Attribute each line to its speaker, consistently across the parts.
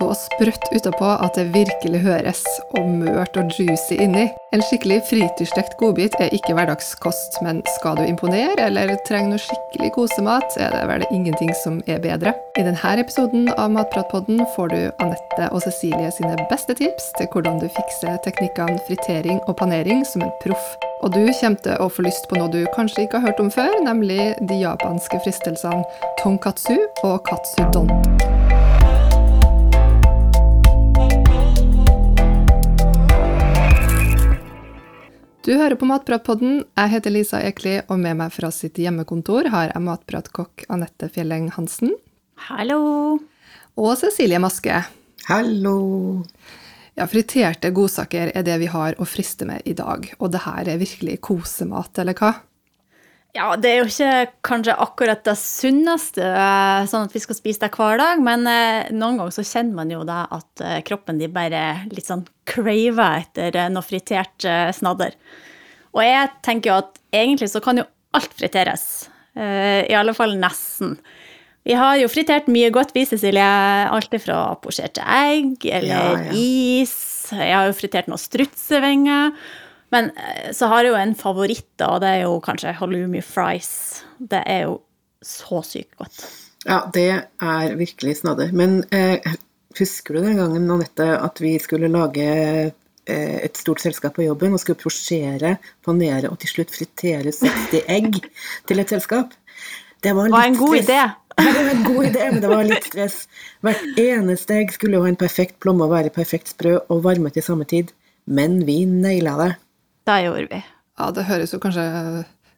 Speaker 1: så sprøtt utapå at det virkelig høres, og mørt og juicy inni. En skikkelig fritidsstekt godbit er ikke hverdagskost, men skal du imponere eller trenger noe skikkelig kosemat, er det vel ingenting som er bedre. I denne episoden av Matpratpodden får du Anette og Cecilie sine beste tips til hvordan du fikser teknikkene fritering og panering som en proff. Og du kommer til å få lyst på noe du kanskje ikke har hørt om før, nemlig de japanske fristelsene tonkatsu og katsudon. Du hører på Matpratpodden. Jeg heter Lisa Ekli, og med meg fra sitt hjemmekontor har jeg matpratkokk Anette Fjelleng Hansen.
Speaker 2: Hallo.
Speaker 1: Og Cecilie Maske.
Speaker 3: Hallo.
Speaker 1: Ja, Friterte godsaker er det vi har å friste med i dag. Og det her er virkelig kosemat, eller hva?
Speaker 2: Ja, det er jo ikke kanskje akkurat det sunneste, eh, sånn at vi skal spise det hver dag, men eh, noen ganger så kjenner man jo da at eh, kroppen de bare litt sånn craver etter noe fritert snadder. Og jeg tenker jo at egentlig så kan jo alt friteres. I alle fall nesten. Vi har jo fritert mye godt, vi, Cecilie. Alt fra posjerte egg eller ja, ja. is. Jeg har jo fritert noen strutsevinger. Men eh, så har jeg jo en favoritt, da, og det er jo kanskje halloumi fries. Det er jo så sykt godt.
Speaker 3: Ja, det er virkelig snadder. Men eh, husker du den gangen, Anette, at vi skulle lage eh, et stort selskap på jobben og skulle prosjere, panere og til slutt fritere 60 egg til et selskap?
Speaker 2: Det var, var en god
Speaker 3: stress.
Speaker 2: idé.
Speaker 3: det var en god idé, men det var litt stress. Hvert eneste egg skulle jo ha en perfekt plomme og være perfekt sprø og varmet til samme tid. Men vi naila det.
Speaker 2: Det gjorde vi.
Speaker 1: Ja, det høres jo kanskje,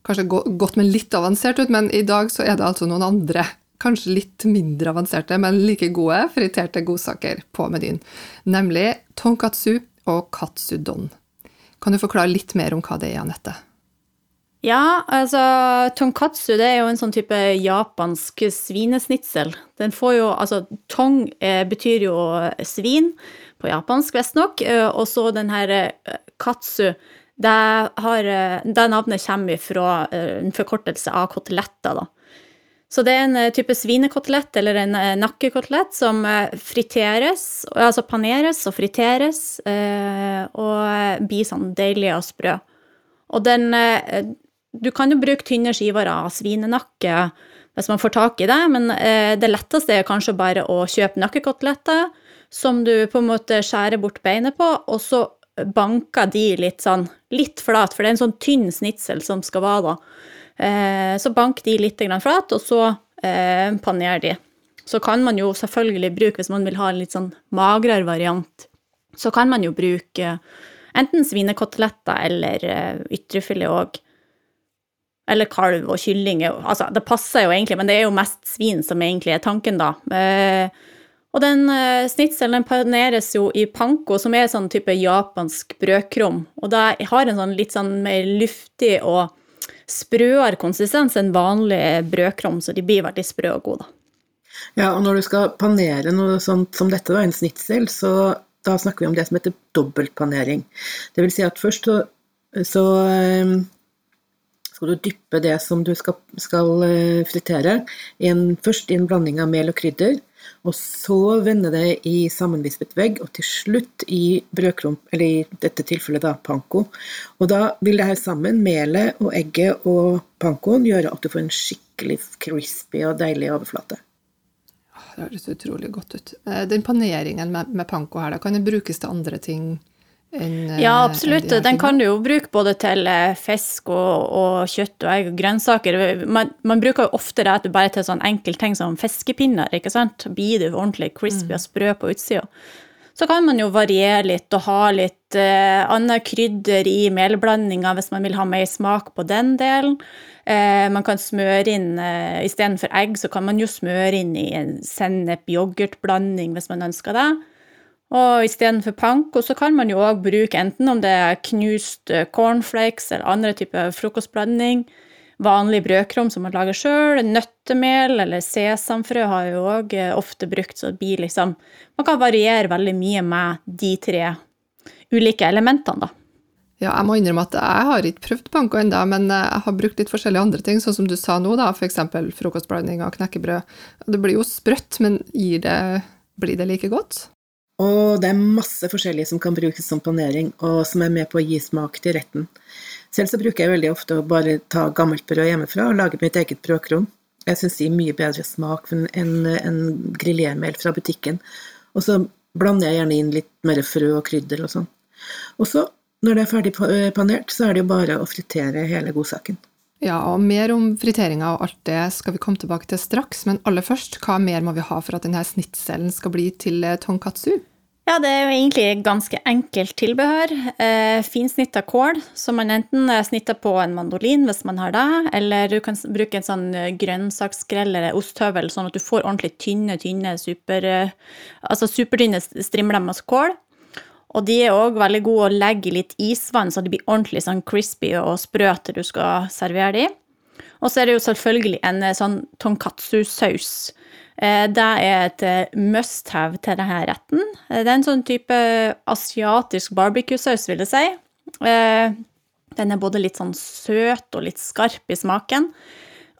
Speaker 1: kanskje godt, men litt avansert ut, men i dag så er det altså noen andre, kanskje litt mindre avanserte, men like gode friterte godsaker på menyen. Nemlig tonkatsu og katsudon. Kan du forklare litt mer om hva det er, Anette?
Speaker 2: Ja, altså tonkatsu det er jo en sånn type japansk svinesnitsel. Den får jo Altså tong eh, betyr jo svin på japansk, visstnok. Eh, og så den her eh, katsu det, har, eh, det navnet kommer fra eh, en forkortelse av koteletter, da. Så det er en eh, type svinekotelett eller en nakkekotelett som friteres, altså paneres og friteres, og blir sånn deilig og sprø. Og den Du kan jo bruke tynne skiver av svinenakke hvis man får tak i det, men det letteste er kanskje bare å kjøpe nakkekoteletter som du på en måte skjærer bort beinet på, og så banker de litt sånn litt flat, for det er en sånn tynn snitsel som skal være da. Eh, så bank de litt flat, og så eh, paner de. Så kan man jo selvfølgelig bruke, hvis man vil ha en litt sånn magrere variant, så kan man jo bruke enten svinekoteletter eller eh, ytrefilet òg. Eller kalv og kylling. Altså, det passer jo egentlig, men det er jo mest svin som egentlig er tanken, da. Eh, og den uh, snitselen paneres jo i panko, som er sånn type japansk brødkrum. Og det har en sånn litt sånn mer luftig og sprøere konsistens enn vanlig brødkrum, så de blir veldig sprø og gode.
Speaker 3: Ja, og når du skal panere noe sånt som dette, da, en snitsel, så da snakker vi om det som heter dobbeltpanering. Det vil si at først så, så um, skal du dyppe det som du skal, skal uh, fritere, en, først i en blanding av mel og krydder. Og så vende det i sammenvispet vegg, og til slutt i brødklump, eller i dette tilfellet da panko. Og da vil det her sammen, melet og egget og pankoen, gjøre at du får en skikkelig crispy og deilig overflate.
Speaker 1: Det høres utrolig godt ut. Eh, den paneringen med, med panko her, da, kan den brukes til andre ting?
Speaker 2: En, ja, eh, absolutt. Den kan du jo bruke både til eh, fisk og, og kjøtt og egg og grønnsaker. Man, man, bruker jo ofte det bare til sånn ting som fiskepinner. ikke sant? Blir det ordentlig crispy og mm. sprø på utsida. Så kan man jo variere litt og ha litt eh, annet krydder i melblandinga hvis man vil ha mer smak på den delen. Eh, man kan smøre inn eh, Istedenfor egg, så kan man jo smøre inn i en sennep-yoghurtblanding hvis man ønsker det. Og istedenfor panko så kan man jo òg bruke enten om det er knust eh, cornflakes eller andre typer frokostblanding, vanlig brødkrum som man lager sjøl, nøttemel eller sesamfrø har jo òg eh, ofte brukt, så det blir liksom Man kan variere veldig mye med de tre ulike elementene, da.
Speaker 1: Ja, jeg må innrømme at jeg har ikke prøvd panko ennå, men eh, jeg har brukt litt forskjellige andre ting, sånn som du sa nå, da, f.eks. frokostblanding av knekkebrød. Det blir jo sprøtt, men det, blir det like godt?
Speaker 3: Og det er masse forskjellige som kan brukes som panering, og som er med på å gi smak til retten. Selv så bruker jeg veldig ofte å bare ta gammelt brød hjemmefra og lage mitt eget brødkron. Jeg syns det gir mye bedre smak enn en griljermel fra butikken. Og så blander jeg gjerne inn litt mer frø og krydder og sånn. Og så, når det er ferdig panert, så er det jo bare å fritere hele godsaken.
Speaker 1: Ja, og mer om friteringa og alt det skal vi komme tilbake til straks, men aller først, hva mer må vi ha for at denne snitselen skal bli til tonkatsu?
Speaker 2: Ja, det er jo egentlig ganske enkelt tilbehør. Eh, finsnitta kål, som man enten snitter på en mandolin hvis man har det, eller du kan bruke en sånn grønnsaksgrell eller osthøvel, sånn at du får ordentlig tynne, tynne, super, eh, altså supertynne strimler med kål. Og de er òg veldig gode å legge i litt isvann, så de blir ordentlig sånn crispy og sprø til du skal servere de. Og så er det jo selvfølgelig en eh, sånn tonkatsu-saus. Eh, det er et eh, must-have til denne retten. Det er en sånn type asiatisk barbecue-saus, vil jeg si. Den er både litt sånn søt og litt skarp i smaken.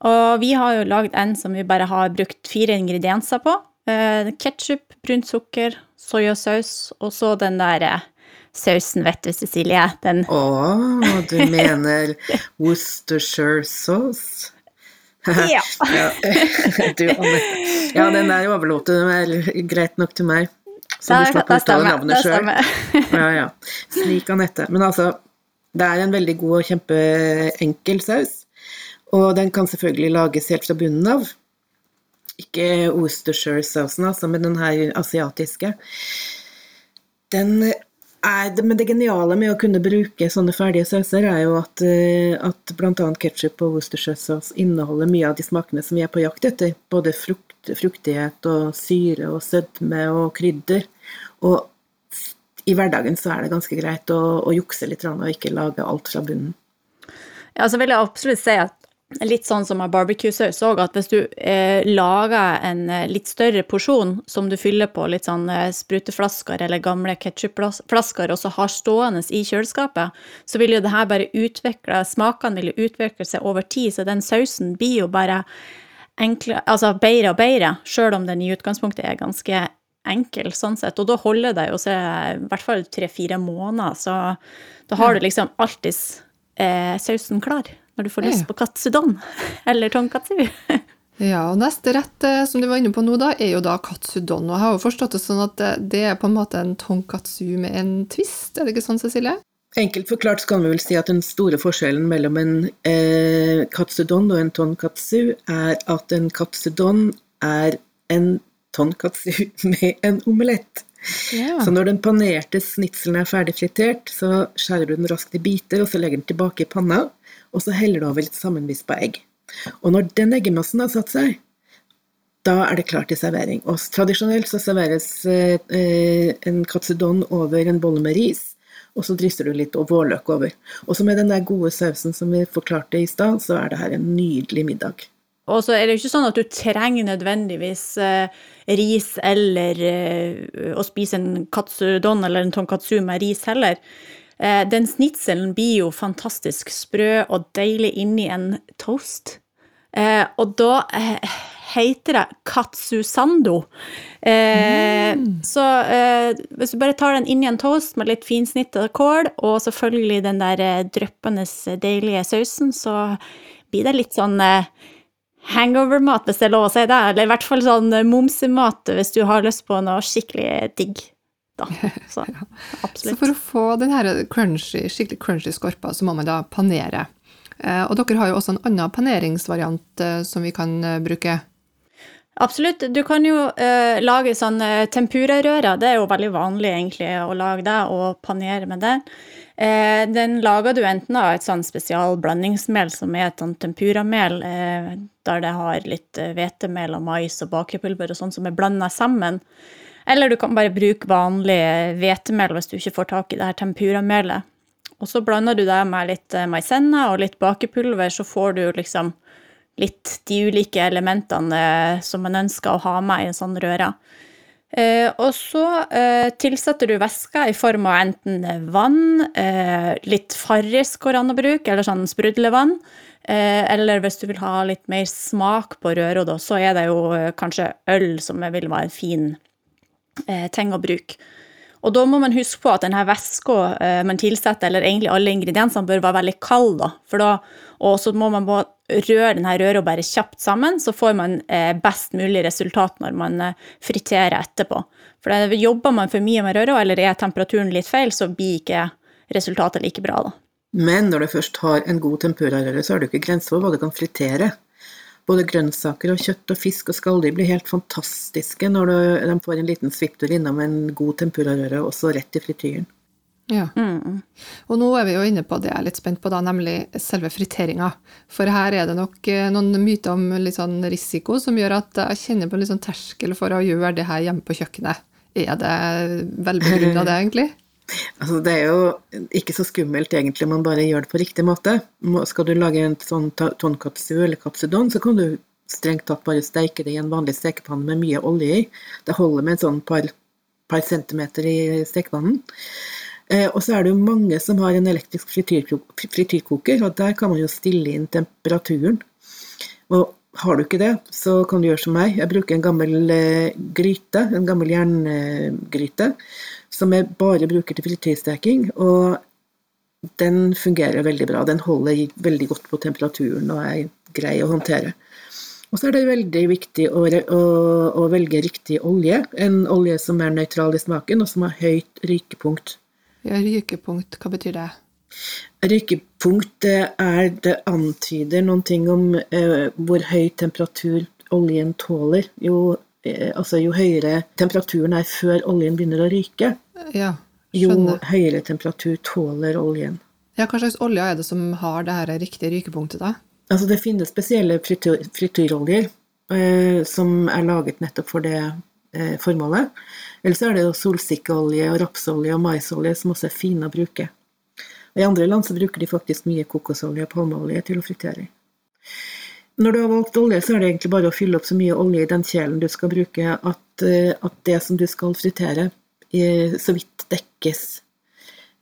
Speaker 2: Og vi har jo lagd en som vi bare har brukt fire ingredienser på. Ketsjup, brunt sukker, soyasaus, og så den der eh, sausen, vet du, Cecilie. Den
Speaker 3: Å, du mener Worcestershire sauce?
Speaker 2: ja.
Speaker 3: ja. Du, ja, den der overlot du greit nok til meg. Så du slapp å uttale navnet sjøl. ja, ja. Slik Anette. Men altså, det er en veldig god og kjempeenkel saus. Og den kan selvfølgelig lages helt fra bunnen av. Ikke Worcestershire-sausen, altså, men den her asiatiske. Den er, men det geniale med å kunne bruke sånne ferdige sauser, er jo at, eh, at bl.a. ketsjup og Worcestershire-saus inneholder mye av de smakene som vi er på jakt etter. Både frukt, fruktighet og syre og sødme og krydder. Og i hverdagen så er det ganske greit å, å jukse litt og ikke lage alt fra bunnen.
Speaker 2: Ja, så vil jeg absolutt si at Litt sånn som med barbecue-saus òg, at hvis du eh, lager en eh, litt større porsjon som du fyller på litt sånn eh, spruteflasker eller gamle ketsjupflasker og så har stående i kjøleskapet, så vil jo det her bare utvikle Smakene vil jo utvikle seg over tid, så den sausen blir jo bare enkle, altså bedre og bedre, sjøl om den i utgangspunktet er ganske enkel sånn sett. Og da holder det jo seg i hvert fall tre-fire måneder, så da har du liksom alltids eh, sausen klar når du får lyst på katsudon eller tonkatsu.
Speaker 1: ja, og neste rett eh, som du var inne på nå, da, er jo da katsudon. Og jeg har jo forstått det sånn at det er på en måte en tonkatsu med en twist, er det ikke sånn, Cecilie?
Speaker 3: Enkelt forklart så kan vi vel si at den store forskjellen mellom en eh, katsudon og en tonkatsu er at en katsudon er en tonkatsu med en omelett. Ja. Så når den panerte snitselen er ferdig fritert, så skjærer du den raskt i biter, og så legger den tilbake i panna og så heller du over litt sammenvispa egg. Og når den eggemassen har satt seg, da er det klart til servering. Og tradisjonelt så serveres eh, en katsudon over en bolle med ris, og så drysser du litt vårløk over. Og så med den der gode sausen som vi forklarte i stad, så er det her en nydelig middag.
Speaker 2: Og så er det jo ikke sånn at du trenger nødvendigvis eh, ris eller eh, å spise en katsudon eller en tonkatsu med ris heller. Eh, den snitselen blir jo fantastisk sprø og deilig inni en toast. Eh, og da eh, heter det katsusando. Mm. Så hvis du bare tar den inn i en toast med litt finsnitta kål, og selvfølgelig den der dryppende deilige sausen, så blir det litt sånn hangover-mat, hvis det er lov å si det. Eller i hvert fall sånn momsemat hvis du har lyst på noe skikkelig digg da. Så,
Speaker 1: så for å få den crunchy, skikkelig crunchy skorpa, så må man da panere. Eh, og dere har jo også en annen paneringsvariant eh, som vi kan eh, bruke.
Speaker 2: Absolutt. Du kan jo uh, lage sånn uh, tempurarører. Det er jo veldig vanlig egentlig å lage det og panere med det. Uh, den lager du enten av et sånn spesialblandingsmel som er et sånn tempuramel, der det har litt hvetemel og mais og bakepulver og sånn som er blanda sammen. Eller du kan bare bruke vanlig hvetemel hvis du ikke får tak i det her tempuramelet. Og så blander du det med litt eh, maisenna og litt bakepulver, så får du liksom litt de ulike elementene som man ønsker å ha med i en sånn røre. Eh, og så eh, tilsetter du væske i form av enten vann, eh, litt Farris går an å bruke, eller sånn sprudlevann. Eller hvis du vil ha litt mer smak på røra, så er det jo kanskje øl som vil være en fin ting å bruke. Og da må man huske på at denne væska eh, man tilsetter, eller egentlig alle ingrediensene, bør være veldig kald. da, for da, Og så må man røre denne røra bare kjapt sammen, så får man eh, best mulig resultat når man eh, friterer etterpå. For det, jobber man for mye med røra, eller er temperaturen litt feil, så blir ikke resultatet like bra. da.
Speaker 3: Men når du først har en god tempurarøre, så har du ikke grenser for hva du kan fritere. Både grønnsaker og kjøtt og fisk og skalldyr blir helt fantastiske når du, de får en liten svipptur innom en god tempurarøre, og så rett i frityren.
Speaker 1: Ja.
Speaker 2: Mm.
Speaker 1: Og nå er vi jo inne på det jeg er litt spent på, da, nemlig selve friteringa. For her er det nok eh, noen myter om litt sånn risiko som gjør at jeg kjenner på en litt sånn terskel for å gjøre det her hjemme på kjøkkenet. Er det velbegrunna, det, egentlig?
Speaker 3: Altså, det er jo ikke så skummelt egentlig man bare gjør det på riktig måte. Skal du lage en sånn tonkatsu eller katsudon, så kan du strengt tatt bare steike det i en vanlig stekepanne med mye olje i. Det holder med en sånn par, par centimeter i stekepannen. Eh, og så er det jo mange som har en elektrisk frityrkoker, og der kan man jo stille inn temperaturen. Og har du ikke det, så kan du gjøre som meg. Jeg bruker en gammel eh, gryte, en gammel jerngryte, som jeg bare bruker til frityrsteking. Og den fungerer veldig bra. Den holder veldig godt på temperaturen og er grei å håndtere. Og så er det veldig viktig å, å, å velge riktig olje. En olje som er nøytral i smaken, og som har høyt rykepunkt.
Speaker 1: Ja, rykepunkt, hva betyr det?
Speaker 3: Rykepunkt er det antyder noen ting om eh, hvor høy temperatur oljen tåler. Jo, eh, altså, jo høyere temperaturen er før oljen begynner å ryke,
Speaker 1: Ja,
Speaker 3: jo høyere temperatur tåler oljen.
Speaker 1: Ja, hva slags olje er det som har det her riktige rykepunktet, da?
Speaker 3: Altså, det finnes spesielle frityr, frityroljer eh, som er laget nettopp for det eh, formålet. Eller så er det solsikkeolje og rapsolje og maisolje som også er fine å bruke. Og I andre land så bruker de faktisk mye kokosolje og palmeolje til å fritere. Når du har valgt olje, så er det egentlig bare å fylle opp så mye olje i den kjelen du skal bruke, at, eh, at det som du skal fritere, eh, så vidt dekkes.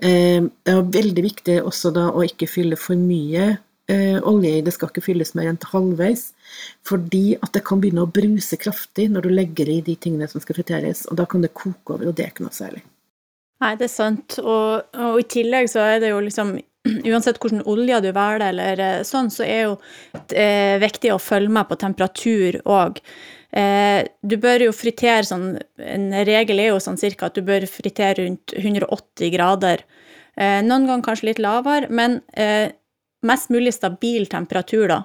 Speaker 3: Eh, Det er veldig viktig også da å ikke fylle for mye olje i. Det skal ikke fylles mer enn halvveis, fordi at det kan begynne å bruse kraftig når du legger i de tingene som skal friteres, og da kan det koke over, og ikke noe særlig.
Speaker 2: Nei, det er sant. Og, og i tillegg så er det jo liksom Uansett hvilken olje du velger, eller eh, sånn, så er jo eh, viktig å følge med på temperatur òg. Eh, du bør jo fritere sånn En regel er jo sånn cirka at du bør fritere rundt 180 grader. Eh, noen ganger kanskje litt lavere, men eh, mest mulig stabil temperatur, da.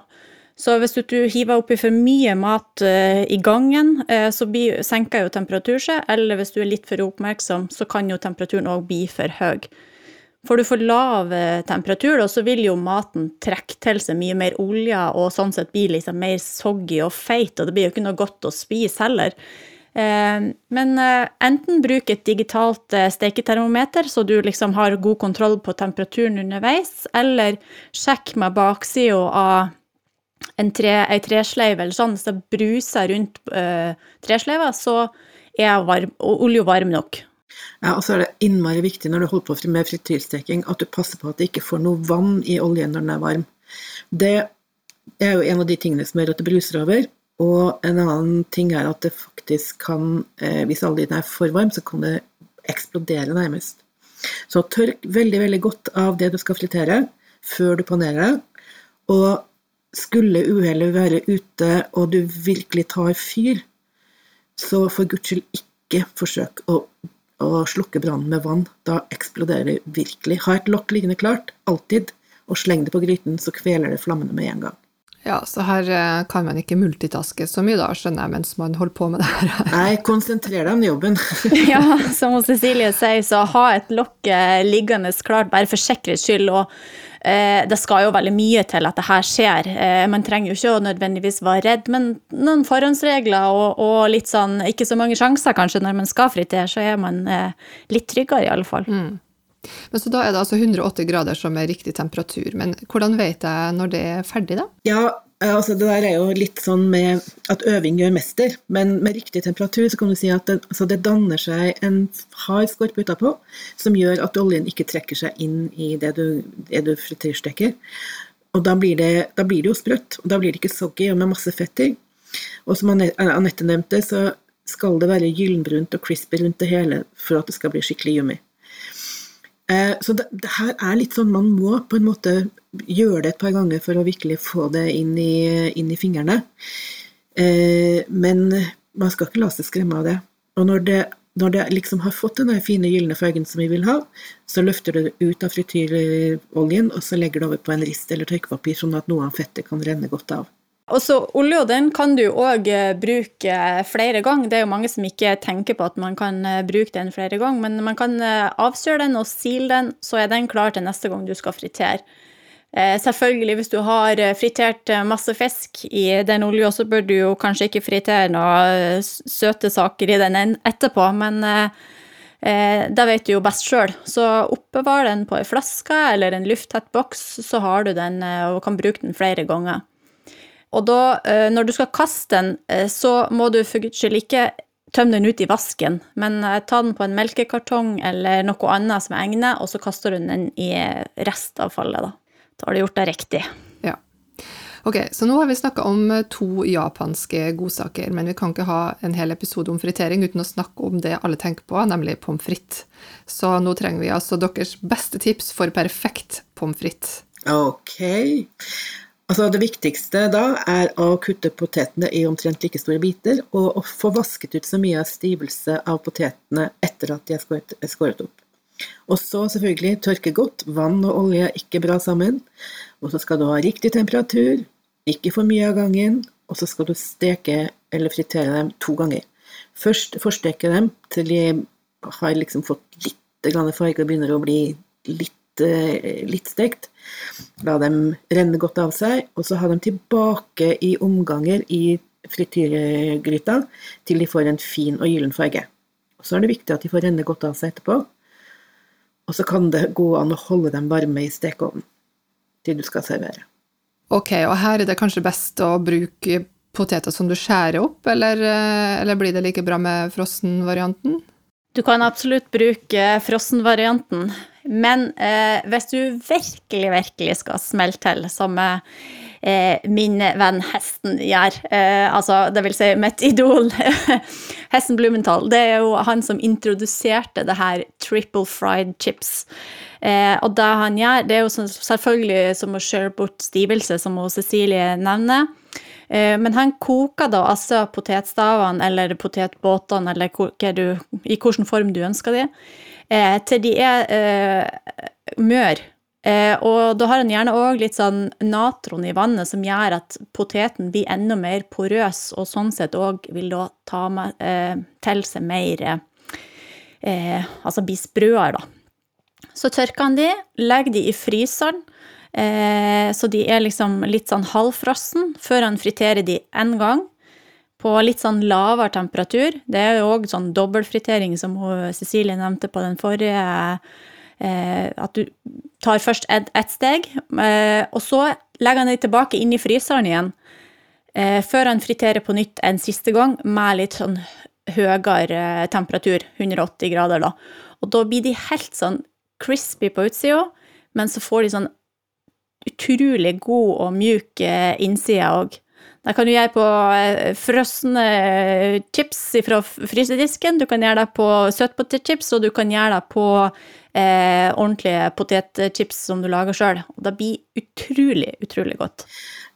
Speaker 2: Så hvis du, hiver oppi for mye mat eh, i gangen, eh, så senker jo temperaturen seg, eller hvis du er litt for oppmerksom, så kan jo temperaturen òg bli for høy. Får du for lav eh, temperatur, så vil jo maten trekke til seg mye mer olje, og sånn sett bli liksom mer soggy og feit, og det blir jo ikke noe godt å spise heller. Men enten bruk et digitalt steketermometer, så du liksom har god kontroll på temperaturen underveis, eller sjekk med baksida av en tre, ei tresleiv eller sånn, det bruser rundt uh, tresleiva, så er varm, olja varm nok.
Speaker 3: Ja, og så er det innmari viktig når du holder på med frityrsteking, at du passer på at det ikke får noe vann i oljen når den er varm. Det er jo en av de tingene som gjør at det bruser over. Og en annen ting er at det faktisk kan, eh, hvis oljen er for varm, så kan det eksplodere nærmest. Så tørk veldig, veldig godt av det du skal fritere, før du panerer det. Og skulle uhellet være ute, og du virkelig tar fyr, så for guds skyld ikke forsøk å å slukke brannen med vann. Da eksploderer det virkelig. Ha et lokk liggende klart, alltid, og sleng det på gryten, så kveler det flammene med en gang.
Speaker 1: Ja, så her eh, kan man ikke multitaske så mye, da, skjønner jeg, mens man holder på med det her.
Speaker 3: Nei, konsentrer deg om jobben.
Speaker 2: ja, som Cecilie sier, så ha et lokk eh, liggende klart, bare for sikkerhets skyld. Og eh, det skal jo veldig mye til at det her skjer. Eh, man trenger jo ikke å nødvendigvis være redd, men noen forhåndsregler og, og litt sånn ikke så mange sjanser kanskje når man skal fritere, så er man eh, litt tryggere i alle fall.
Speaker 1: Men så da er det altså 180 grader som er riktig temperatur. Men hvordan vet jeg når det er ferdig, da?
Speaker 3: Ja, altså det der er jo litt sånn med at øving gjør mester, men med riktig temperatur så kan du si at det, altså det danner seg en hard skorpe utapå som gjør at oljen ikke trekker seg inn i det du, det du frityrsteker. Og da blir, det, da blir det jo sprøtt, og da blir det ikke soggy og med masse fett i. Og som Anette nevnte, så skal det være gyllenbrunt og crispy rundt det hele for at det skal bli skikkelig yummy. Eh, så det, det, her er litt sånn man må på en måte gjøre det et par ganger for å virkelig få det inn i, inn i fingrene. Eh, men man skal ikke la seg skremme av det. Og når det, når det liksom har fått den fine gylne fargen som vi vil ha, så løfter du det ut av frityroljen, og så legger du over på en rist eller tørkepapir, sånn at noe av fettet kan renne godt av.
Speaker 2: Og så og den kan du òg eh, bruke flere ganger. Det er jo mange som ikke tenker på at man kan eh, bruke den flere ganger, men man kan eh, avsøle den og sile den, så er den klar til neste gang du skal fritere. Selvfølgelig, hvis du har fritert masse fisk i den olja, så bør du jo kanskje ikke fritere noen søte saker i den etterpå, men eh, det vet du jo best sjøl. Så oppbevar den på ei flaske eller en lufttett boks, så har du den og kan bruke den flere ganger. Og da, eh, når du skal kaste den, eh, så må du for guds skyld ikke tømme den ut i vasken, men eh, ta den på en melkekartong eller noe annet som er egnet, og så kaster du den i restavfallet, da. Da har du gjort det riktig.
Speaker 1: Ja. Ok, så nå har vi snakka om to japanske godsaker, men vi kan ikke ha en hel episode om fritering uten å snakke om det alle tenker på, nemlig pommes frites. Så nå trenger vi altså deres beste tips for perfekt pommes frites.
Speaker 3: Ok. Altså Det viktigste da er å kutte potetene i omtrent like store biter, og å få vasket ut så mye av stivelse av potetene etter at de er skåret, skåret opp. Og så selvfølgelig tørke godt. Vann og olje er ikke bra sammen. Og så skal du ha riktig temperatur, ikke for mye av gangen, og så skal du steke eller fritere dem to ganger. Først forsteke dem til de har liksom fått litt farge og begynner å bli litt Eh, litt stekt. La dem renne godt av seg, og så ha dem tilbake i omganger i frityrgryta til de får en fin og gyllen farge. Så er det viktig at de får renne godt av seg etterpå. Og så kan det gå an å holde dem varme i stekeovnen til du skal servere.
Speaker 1: Ok, og her er det kanskje best å bruke poteter som du skjærer opp, eller, eh, eller blir det like bra med frossenvarianten?
Speaker 2: Du kan absolutt bruke frossenvarianten. Men eh, hvis du virkelig, virkelig skal smelte til, som eh, min venn hesten gjør, eh, altså det vil si mitt idol, hesten Blumenthal, det er jo han som introduserte det her triple fried chips. Eh, og det han gjør, det er jo selvfølgelig som å kjøre bort stivelse, som Cecilie nevner. Eh, men han koker da altså potetstavene eller potetbåtene, eller i hvilken form du ønsker de, til de er eh, mør. Eh, og da har en gjerne òg litt sånn natron i vannet som gjør at poteten blir enda mer porøs, og sånn sett òg vil da ta eh, til seg mer eh, Altså bli sprøere, da. Så tørker han de, legger de i fryseren. Eh, så de er liksom litt sånn halvfrossen før han friterer de én gang på litt sånn lavere temperatur. Det er jo òg sånn dobbeltfritering som Cecilie nevnte på den forrige. Eh, at du tar først ett et steg, eh, og så legger han det tilbake inn i fryseren igjen. Eh, før han friterer på nytt en siste gang med litt sånn høyere temperatur, 180 grader, da. Og da blir de helt sånn crispy på utsida, men så får de sånn utrolig god og mjuk eh, innside òg. Det kan du gjøre på eh, frosne chips fra frysedisken, du kan gjøre det på søtpotetchips, og du kan gjøre det på eh, ordentlige potetchips som du lager sjøl. Det blir utrolig, utrolig godt.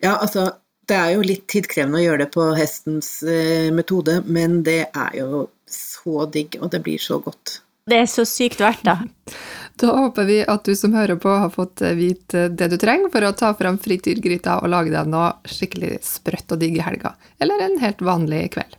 Speaker 3: Ja, altså det er jo litt tidkrevende å gjøre det på hestens eh, metode, men det er jo så digg, og det blir så godt.
Speaker 2: Det er så sykt verdt det.
Speaker 1: Da håper vi at du som hører på, har fått vite det du trenger for å ta fram frityrgryta og lage deg noe skikkelig sprøtt og digg i helga, eller en helt vanlig kveld.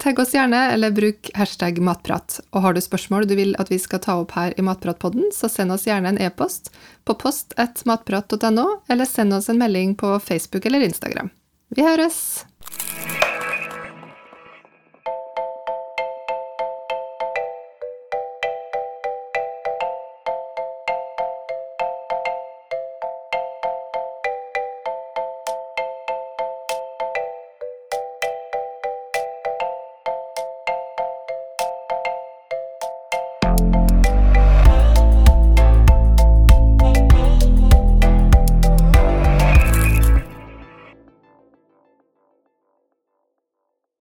Speaker 1: Tagg oss gjerne, eller bruk hashtag matprat. Og har du spørsmål du vil at vi skal ta opp her i Matpratpodden, så send oss gjerne en e-post på post1matprat.no, eller send oss en melding på Facebook eller Instagram. Vi høres!